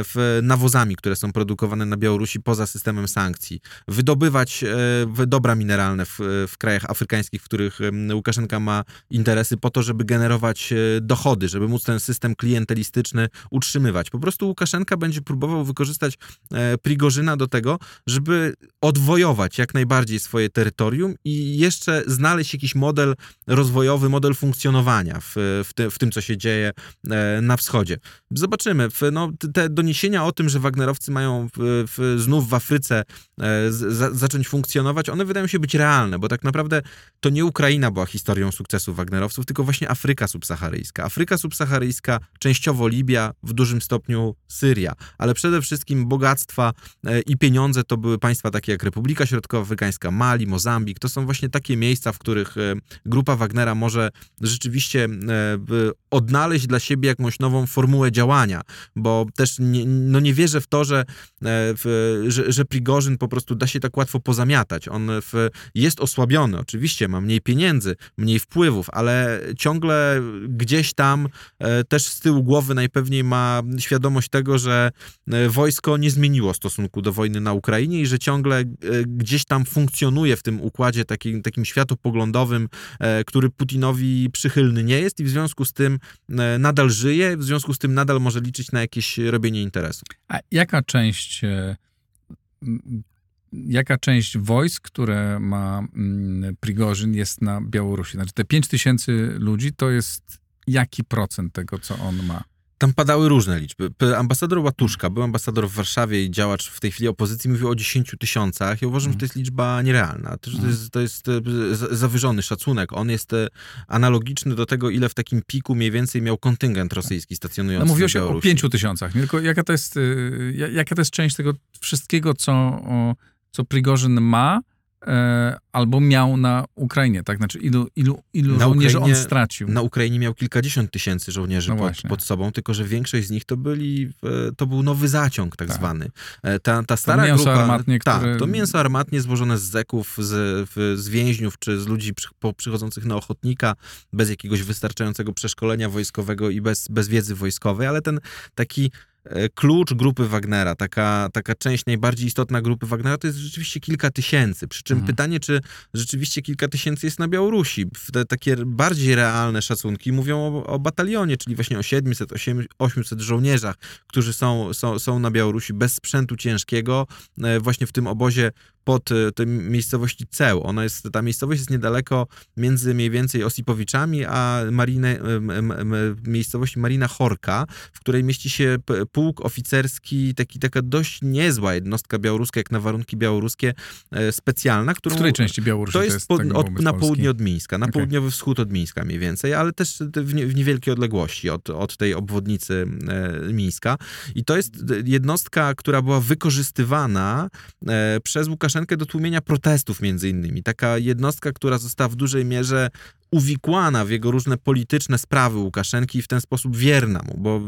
w nawozami, które są produkowane na Białorusi poza systemem sankcji, wydobywać e, dobra mineralne w, w krajach afrykańskich, w których Łukaszenka ma interesy po to, żeby generować e, dochody, żeby móc ten system klientelistyczny utrzymywać. Po prostu Łukaszenka będzie próbował wykorzystać Prigorzyna do tego, żeby odwojować jak najbardziej swoje terytorium i jeszcze znaleźć jakiś model rozwojowy, model funkcjonowania w, w, ty, w tym, co się dzieje na wschodzie. Zobaczymy. No, te doniesienia o tym, że Wagnerowcy mają w, w, znów w Afryce e, zacząć funkcjonować, one wydają się być realne, bo tak naprawdę to nie Ukraina była historią sukcesu Wagnerowców, tylko właśnie Afryka subsaharyjska. Afryka subsaharyjska, częściowo Libia, w dużym stopniu Syria, ale przede wszystkim bogactwa e, i pieniądze to były państwa takie jak Republika Środkowoafrykańska, Mali, Mozambik. To są właśnie takie miejsca, w których e, grupa Wagnera może rzeczywiście e, odnaleźć dla siebie jakąś nową formułę działania, bo też nie, no nie wierzę w to, że, e, w, że, że Prigorzyn po prostu da się tak łatwo pozamiatać. On w, jest osłabiony, oczywiście ma mniej pieniędzy, mniej wpływów, ale ciągle gdzieś tam e, też z tyłu głowy najpewniej ma świadomość tego, że e, wojsko nie zmieniło stosunku do wojny na Ukrainie i że ciągle e, gdzieś tam funkcjonuje w tym układzie takim, takim światopoglądowym, e, który Putinowi przychylny nie jest i w związku z tym e, nadal żyje, w związku z tym nadal może liczyć na jakieś robienie interesu. A jaka część, e, jaka część wojsk, które ma Prigorzyn jest na Białorusi? Znaczy te 5 tysięcy ludzi to jest jaki procent tego, co on ma? Tam padały różne liczby. Ambasador Łatuszka, był ambasador w Warszawie i działacz w tej chwili opozycji, mówił o 10 tysiącach. Ja uważam, że to jest liczba nierealna. To, to jest, to jest e, za- zawyżony szacunek. On jest e, analogiczny do tego, ile w takim piku mniej więcej miał kontyngent rosyjski stacjonujący No mówiło się o Białorusi. 5 tysiącach, tylko jaka to jest, ja- jaka to jest część tego wszystkiego, co, co Prigorzyn ma, e, albo miał na Ukrainie, tak? Znaczy ilu, ilu, ilu Na żołnierzy on Ukrainie- stracił? Na Ukrainie miał kilkadziesiąt tysięcy żołnierzy No pod, pod sobą, tylko że większość z nich to byli, e, to był nowy zaciąg tak, Tak. zwany. E, Ta, ta stara mięso grupa, armatnie, tak, które- to mięso armatnie złożone z zeków, z, z więźniów, czy z ludzi przy, po, przychodzących na ochotnika, bez jakiegoś wystarczającego przeszkolenia wojskowego i bez, bez wiedzy wojskowej, ale ten taki e, klucz grupy Wagnera, taka, taka część najbardziej istotna grupy Wagnera, to jest rzeczywiście kilka tysięcy. Przy czym Mhm. pytanie, czy rzeczywiście kilka tysięcy jest na Białorusi. Te takie bardziej realne szacunki mówią o, o batalionie, czyli właśnie o 700, 800 żołnierzach, którzy są, są, są na Białorusi bez sprzętu ciężkiego, e, właśnie w tym obozie pod e, tej miejscowości Ceł. Ona jest, ta miejscowość jest niedaleko między mniej więcej Osipowiczami, a Marinę, em, miejscowości Marina Chorka, w której mieści się pułk oficerski, taki, taka dość niezła jednostka białoruska, jak na warunki białoruskie, e, specjalna, w którą... której części Białorusi To jest, pod, tak od, na południe od Mińska, na Okej. południowy wschód od Mińska mniej więcej, ale też w, nie, w niewielkiej odległości od, od tej obwodnicy e, Mińska. I to jest jednostka, która była wykorzystywana e, przez Łukaszenkę do tłumienia protestów między innymi. Taka jednostka, która została w dużej mierze uwikłana w jego różne polityczne sprawy Łukaszenki i w ten sposób wierna mu, bo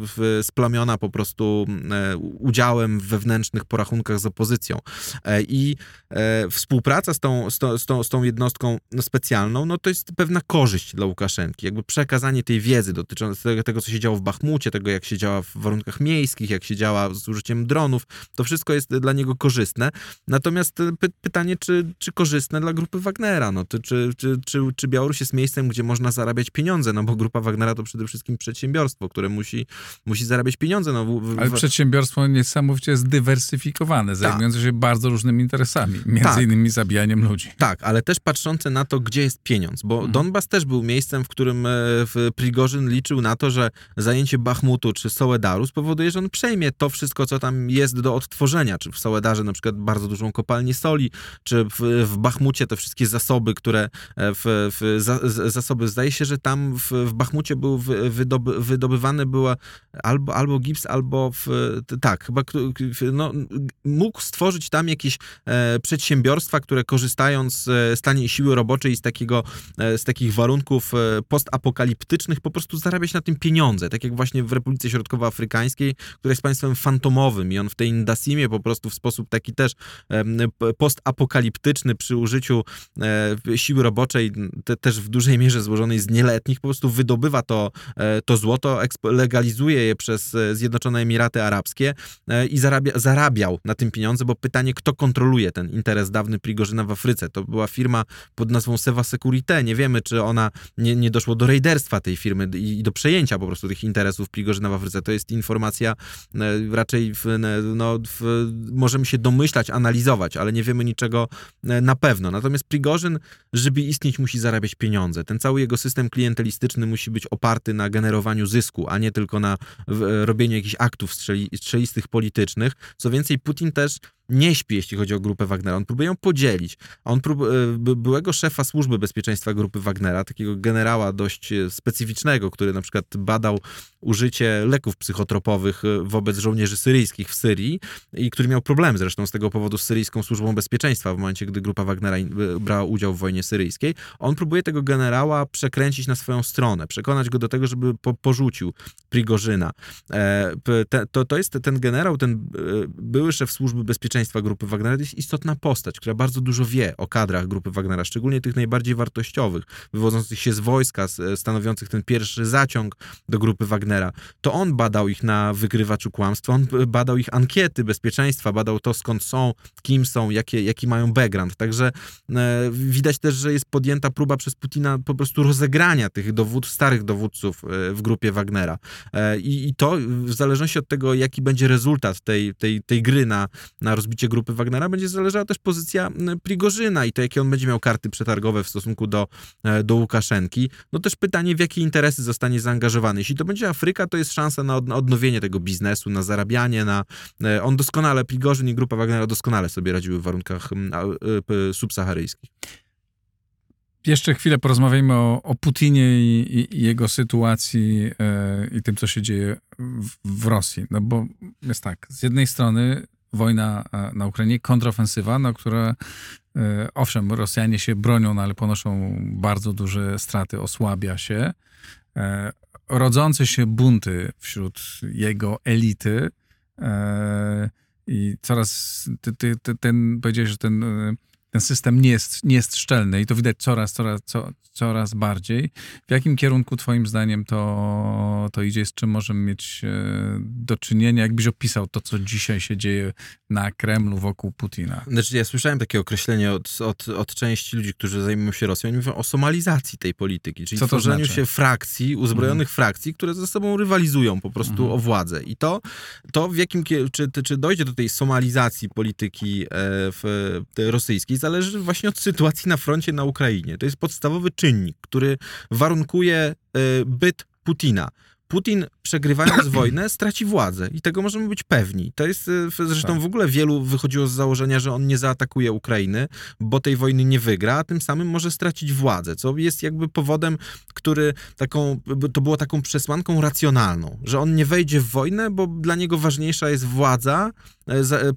splamiona po prostu e, udziałem w wewnętrznych porachunkach z opozycją. E, I e, współpraca z tą, z, tą, z, tą, jednostką specjalną, no to jest pewna korzyść dla Łukaszenki. Jakby przekazanie tej wiedzy dotyczącej tego, co się działo w Bachmucie, tego, jak się działa w warunkach miejskich, jak się działa z użyciem dronów, to wszystko jest dla niego korzystne. Natomiast py, pytanie, czy, czy korzystne dla grupy Wagnera? No, to, czy, czy, czy, czy Białoruś jest miejscem, gdzie można zarabiać pieniądze? No bo grupa Wagnera to przede wszystkim przedsiębiorstwo, które musi, musi zarabiać pieniądze. No, w, w, Ale przedsiębiorstwo niesamowicie zdywersyfikowane, zajmujące się bardzo różnymi interesami, między Tak. innymi zabijaniem ludzi. Tak, ale też patrzące na to, gdzie jest pieniądz, bo Mhm. Donbas też był miejscem, w którym e, w Prigorzyn liczył na to, że zajęcie Bachmutu czy Soledaru spowoduje, że on przejmie to wszystko, co tam jest do odtworzenia, czy w Soledarze na przykład bardzo dużą kopalnię soli, czy w, w Bachmucie te wszystkie zasoby, które e, w, w za, zasoby, zdaje się, że tam w, w Bachmucie był wy, wydoby, wydobywany była albo, albo gips, albo w, tak, chyba no, mógł stworzyć tam jakieś e, przedsiębiorstwa, które korzystając z taniej siły roboczej z, takiego, e, z takich warunków e, postapokaliptycznych po prostu zarabiać na tym pieniądze. Tak jak właśnie w Republice Środkowoafrykańskiej, która jest państwem fantomowym i on w tej Indasimie po prostu w sposób taki też postapokaliptyczny przy użyciu siły roboczej, te, też w dużej mierze złożonej z nieletnich, po prostu wydobywa to, e, to złoto, legalizuje je przez e, Zjednoczone Emiraty Arabskie e, i zarabia, zarabiał na tym pieniądze, bo pytanie, kto kontroluje ten interes dawny Prigorzyna w Afryce. To była firma pod nazwą Seva Securite. Nie wiemy, czy ona nie, nie doszło do rejderstwa tej firmy i, do przejęcia po prostu tych interesów Prigorzyna w Afryce. To jest informacja raczej, w, no, w, możemy się domyślać, analizować, ale nie wiemy niczego na pewno. Natomiast Prigorzyn, żeby istnieć, musi zarabiać pieniądze. Ten cały jego system klientelistyczny musi być oparty na generowaniu zysku, a nie tylko na w, robieniu jakichś aktów strzeli, strzelistych politycznych. Co więcej, Putin też nie śpi, jeśli chodzi o grupę Wagnera. On próbuje ją podzielić. On prób, e, by- byłego szefa służby bezpieczeństwa grupy Wagnera, takiego generała dość e, specyficznego, który na przykład badał użycie leków psychotropowych e, wobec żołnierzy syryjskich w Syrii i który miał problemy zresztą z tego powodu z syryjską służbą bezpieczeństwa w momencie, gdy grupa Wagnera brała udział w wojnie syryjskiej. On próbuje tego generała przekręcić na swoją stronę, przekonać go do tego, żeby po, porzucił Prigorzyna. E, to, to jest ten generał, ten były szef służby bezpieczeństwa grupy Wagnera, to jest istotna postać, która bardzo dużo wie o kadrach grupy Wagnera, szczególnie tych najbardziej wartościowych, wywodzących się z wojska, s- stanowiących ten pierwszy zaciąg do grupy Wagnera. To on badał ich na wykrywaczu kłamstwa, on b- badał ich ankiety bezpieczeństwa, badał to skąd są, kim są, jakie, jaki mają background. Także e, widać też, że jest podjęta próba przez Putina po prostu rozegrania tych dowód, starych dowódców e, w grupie Wagnera. E, I, I to w zależności od tego, jaki będzie rezultat tej, tej, tej gry na, na rozbicie grupy Wagnera, będzie zależała też pozycja Prigorzyna i to, jakie on będzie miał karty przetargowe w stosunku do, e, do Łukaszenki. No też pytanie, w jakie interesy zostanie zaangażowany. Jeśli to będzie Afryka, to jest szansa na od- odnowienie tego biznesu, na zarabianie, na... e, On doskonale, Prigorzyn i grupa Wagnera doskonale sobie radziły w warunkach e, subsaharyjskich. Jeszcze chwilę porozmawiajmy o, o Putinie i, i, jego sytuacji i tym, co się dzieje w, w Rosji. No bo jest tak, z jednej strony wojna e, na Ukrainie, kontrofensywa, na które e, owszem, Rosjanie się bronią, no ale ponoszą bardzo duże straty, osłabia się. E, rodzące się bunty wśród jego elity i coraz ty, ty, ty, ten, powiedziałeś, że ten ten system nie jest, nie jest szczelny i to widać coraz, coraz, co, coraz bardziej. W jakim kierunku twoim zdaniem to, to idzie, z czym możemy mieć e, do czynienia? Jakbyś opisał to, co dzisiaj się dzieje na Kremlu wokół Putina? Znaczy, ja słyszałem takie określenie od, od, od części ludzi, którzy zajmują się Rosją. Oni mówią o somalizacji tej polityki, czyli co to tworzeniu znaczy? się frakcji, uzbrojonych mhm. frakcji, które ze sobą rywalizują po prostu mhm. o władzę. I to, to w jakim, czy, czy dojdzie do tej somalizacji polityki e, w, rosyjskiej, zależy właśnie od sytuacji na froncie na Ukrainie. To jest podstawowy czynnik, który warunkuje e, byt Putina. Putin przegrywając wojnę straci władzę i tego możemy być pewni. To jest e, zresztą tak. w ogóle wielu wychodziło z założenia, że on nie zaatakuje Ukrainy, bo tej wojny nie wygra, a tym samym może stracić władzę, co jest jakby powodem, który taką, to było taką przesłanką racjonalną, że on nie wejdzie w wojnę, bo dla niego ważniejsza jest władza, e,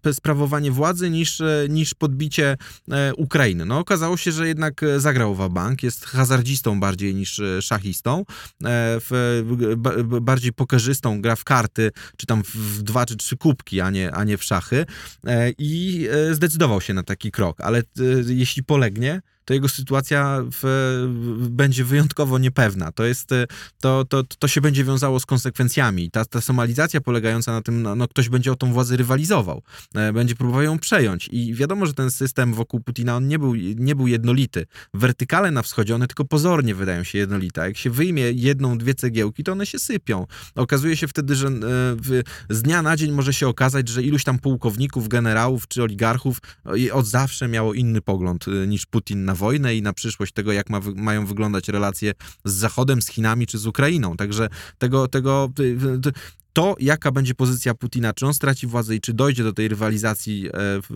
e, sprawowanie władzy niż, niż podbicie Ukrainy. No okazało się, że jednak zagrał w bank, jest hazardzistą bardziej niż szachistą, bardziej pokerzystą, gra w karty, czy tam w dwa czy trzy kubki, a nie, a nie w szachy e, i e, zdecydował się na taki krok, ale e, jeśli polegnie, to jego sytuacja w, będzie wyjątkowo niepewna. To, jest, to, to, to się będzie wiązało z konsekwencjami. Ta, ta somalizacja polegająca na tym, no, no, ktoś będzie o tą władzę rywalizował, będzie próbował ją przejąć. I wiadomo, że ten system wokół Putina, on nie był, nie był jednolity. Wertykale na wschodzie, one tylko pozornie wydają się jednolite. Jak się wyjmie jedną, dwie cegiełki, to one się sypią. Okazuje się wtedy, że w, z dnia na dzień może się okazać, że iluś tam pułkowników, generałów czy oligarchów od zawsze miało inny pogląd niż Putin na na wojnę i na przyszłość tego, jak ma, mają wyglądać relacje z Zachodem, z Chinami czy z Ukrainą. Także tego, tego to, jaka będzie pozycja Putina, czy on straci władzę i czy dojdzie do tej rywalizacji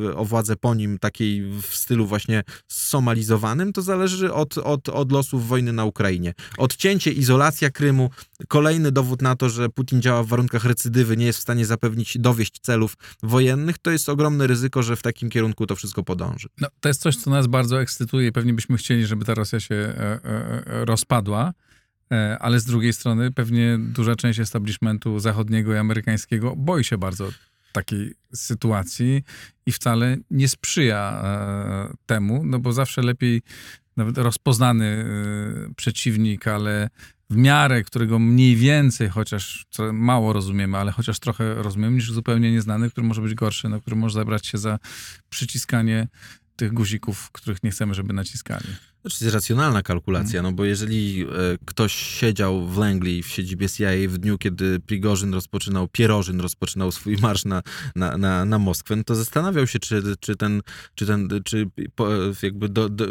e, o władzę po nim, takiej w stylu właśnie somalizowanym, to zależy od, od, od losów wojny na Ukrainie. Odcięcie, izolacja Krymu, kolejny dowód na to, że Putin działa w warunkach recydywy, nie jest w stanie zapewnić, dowieść celów wojennych, to jest ogromne ryzyko, że w takim kierunku to wszystko podąży. No, to jest coś, co nas bardzo ekscytuje i pewnie byśmy chcieli, żeby ta Rosja się e, e, rozpadła. E, ale z drugiej strony pewnie duża część establishmentu zachodniego i amerykańskiego boi się bardzo takiej sytuacji i wcale nie sprzyja e, temu, no bo zawsze lepiej nawet rozpoznany e, przeciwnik, ale w miarę, którego mniej więcej, chociaż mało rozumiemy, ale chociaż trochę rozumiemy, niż zupełnie nieznany, który może być gorszy, na który może zabrać się za przyciskanie tych guzików, których nie chcemy, żeby naciskali. Znaczy, to jest racjonalna kalkulacja, no bo jeżeli e, ktoś siedział w Langley w siedzibie CIA w dniu, kiedy Prigorzyn rozpoczynał, Pierożyn rozpoczynał swój marsz na, na, na, na Moskwę, no to zastanawiał się, czy, czy ten, czy ten, czy jakby do, do,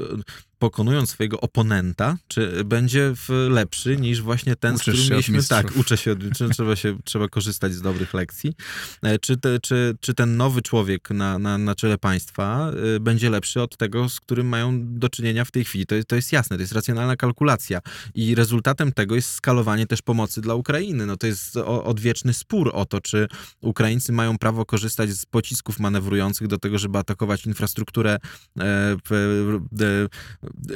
pokonując swojego oponenta, czy będzie lepszy niż właśnie ten, Uczysz z którym mieliśmy. Tak, uczę się, trzeba, się, trzeba korzystać z dobrych lekcji. E, czy, te, czy, czy ten nowy człowiek na, na, na czele państwa e, będzie lepszy od tego, z którym mają do czynienia w tej chwili? To, to jest jasne, to jest racjonalna kalkulacja. I rezultatem tego jest skalowanie też pomocy dla Ukrainy. No to jest odwieczny spór o to, czy Ukraińcy mają prawo korzystać z pocisków manewrujących do tego, żeby atakować infrastrukturę e,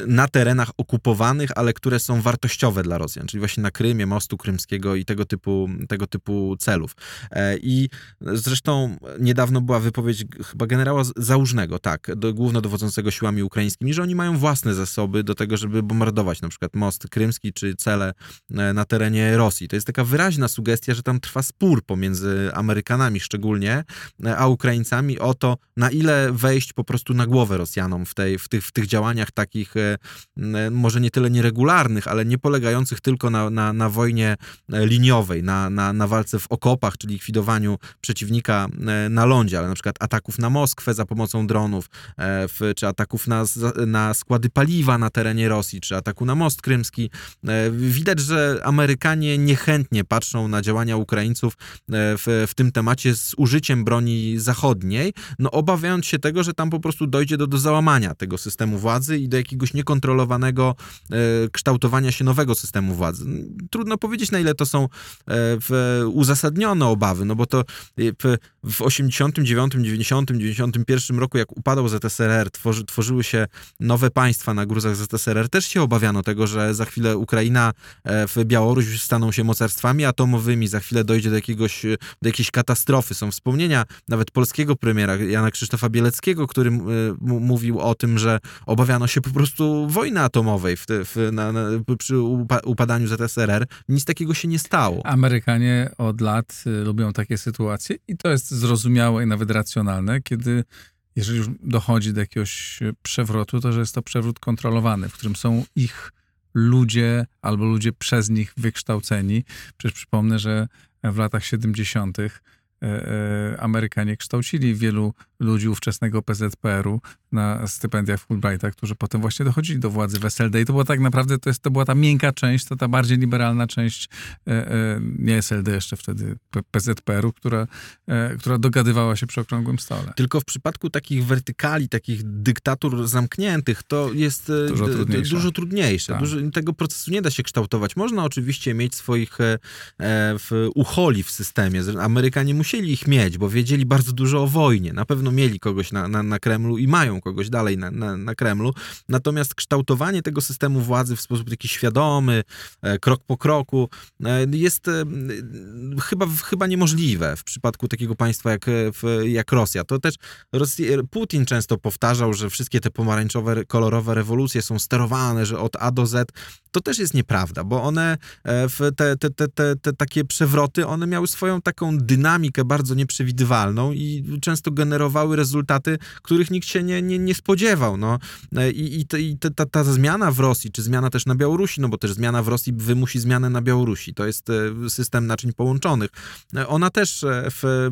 na terenach okupowanych, ale które są wartościowe dla Rosjan, czyli właśnie na Krymie, mostu krymskiego i tego typu, tego typu celów. E, I zresztą niedawno była wypowiedź chyba generała Załużnego, tak, do, głównodowodzącego siłami ukraińskimi, że oni mają własne zasoby do tego, żeby bombardować na przykład most krymski czy cele e, na terenie Rosji. To jest taka wyraźna sugestia, że tam trwa spór pomiędzy Amerykanami szczególnie, e, a Ukraińcami o to, na ile wejść po prostu na głowę Rosjanom w, tej, w, tych, w tych działaniach takich takich e, może nie tyle nieregularnych, ale nie polegających tylko na, na, na wojnie e, liniowej, na, na, na walce w okopach, czy likwidowaniu przeciwnika e, na lądzie, ale na przykład ataków na Moskwę za pomocą dronów, czy ataków na, na składy paliwa, na terenie Rosji, czy ataku na most krymski. E, Widać, że Amerykanie niechętnie patrzą na działania Ukraińców e, w, w tym temacie z użyciem broni zachodniej, no obawiając się tego, że tam po prostu dojdzie do, do załamania tego systemu władzy i do jakiegoś niekontrolowanego e, kształtowania się nowego systemu władzy. Trudno powiedzieć, na ile to są e, uzasadnione obawy, no bo to w, w 89, 90, 91 roku, jak upadał ZSRR, tworzy, tworzyły się nowe państwa na gruzach ZSRR, też się obawiano tego, że za chwilę Ukraina e, w Białoruś staną się mocarstwami atomowymi, za chwilę dojdzie do, jakiegoś, do jakiejś katastrofy. Są wspomnienia nawet polskiego premiera Jana Krzysztofa Bieleckiego, który mówił o tym, że obawiano się po prostu wojny atomowej w, w, na, na, przy upa- upadaniu ZSRR. Nic takiego się nie stało. Amerykanie od lat y, lubią takie sytuacje i to jest zrozumiałe i nawet racjonalne, kiedy jeżeli już dochodzi do jakiegoś przewrotu, to że jest to przewrót kontrolowany, w którym są ich ludzie albo ludzie przez nich wykształceni. Przecież przypomnę, że w latach 70. e, e, Amerykanie kształcili wielu ludzi ówczesnego PZPR-u na stypendiach Fulbrighta, którzy potem właśnie dochodzili do władzy w SLD i to była tak naprawdę, to, jest, to była ta miękka część, to ta bardziej liberalna część, e, nie SLD jeszcze wtedy, PZPR-u, która, która dogadywała się przy okrągłym stole. Tylko w przypadku takich wertykali, takich dyktatur zamkniętych, to jest Dużo trudniejsze. Dużo trudniejsze. Tak. Dużo, tego procesu nie da się kształtować. Można oczywiście mieć swoich e, w, ucholi w systemie. Amerykanie musieli ich mieć, bo wiedzieli bardzo dużo o wojnie. Na pewno mieli kogoś na, na, na Kremlu i mają kogoś dalej na, na, na Kremlu. Natomiast kształtowanie tego systemu władzy w sposób taki świadomy, e, krok po kroku, e, jest e, chyba, chyba niemożliwe w przypadku takiego państwa jak, jak Rosja. To też Rosji, Putin często powtarzał, że wszystkie te pomarańczowe, kolorowe rewolucje są sterowane, że od A do Z. To też jest nieprawda, bo one, te, te, te, te, te takie przewroty, one miały swoją taką dynamikę bardzo nieprzewidywalną i często generowały rezultaty, których nikt się nie, nie, nie spodziewał. No. I, i, i ta, ta zmiana w Rosji, czy zmiana też na Białorusi, no bo też zmiana w Rosji wymusi zmianę na Białorusi. To jest e, system naczyń połączonych. E, Ona też e, w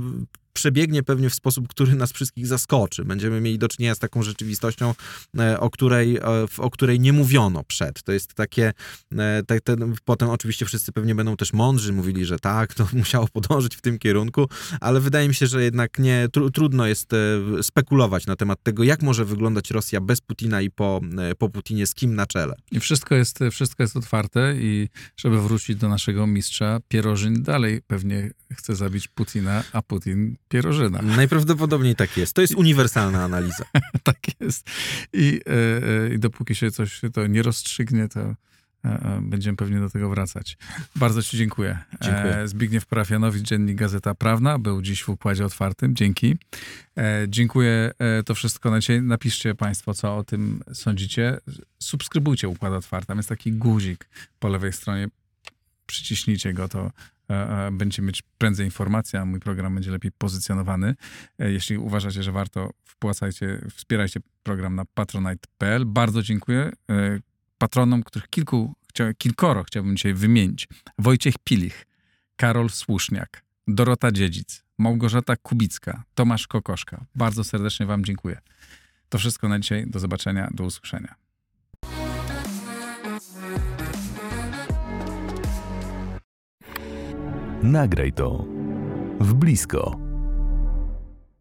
przebiegnie pewnie w sposób, który nas wszystkich zaskoczy. Będziemy mieli do czynienia z taką rzeczywistością, e, o której, e, o której nie mówiono przed. To jest takie, e, te, te, potem oczywiście wszyscy pewnie będą też mądrzy, mówili, że tak, to musiało podążyć w tym kierunku, ale wydaje mi się, że jednak nie, tru, trudno jest spekulować na temat tego, jak może wyglądać Rosja bez Putina i po, po Putinie, z kim na czele. I wszystko jest, wszystko jest otwarte i żeby wrócić do naszego mistrza, Pierożyn dalej pewnie chce zabić Putina, a Putin Pierożyna. Najprawdopodobniej tak jest. To jest uniwersalna analiza. tak jest. I, e, e, I dopóki się coś to nie rozstrzygnie, to e, będziemy pewnie do tego wracać. Bardzo Ci dziękuję. Dziękuję. Zbigniew Parafianowicz, Dziennik Gazeta Prawna, był dziś w Układzie Otwartym. Dzięki. Dziękuję. To wszystko na dzisiaj. Napiszcie Państwo, co o tym sądzicie. Subskrybujcie Układ Otwarty. Tam jest taki guzik po lewej stronie. Przyciśnijcie go, to e, e, będziecie mieć prędzej informacje, a mój program będzie lepiej pozycjonowany. E, Jeśli uważacie, że warto, wpłacajcie, wspierajcie program na patronite.pl. Bardzo dziękuję patronom, których kilku, kilkoro chciałbym dzisiaj wymienić. Wojciech Pilich, Karol Słuszniak, Dorota Dziedzic, Małgorzata Kubicka, Tomasz Kokoszka. Bardzo serdecznie Wam dziękuję. To wszystko na dzisiaj. Do zobaczenia, do usłyszenia. Nagraj to w blisko.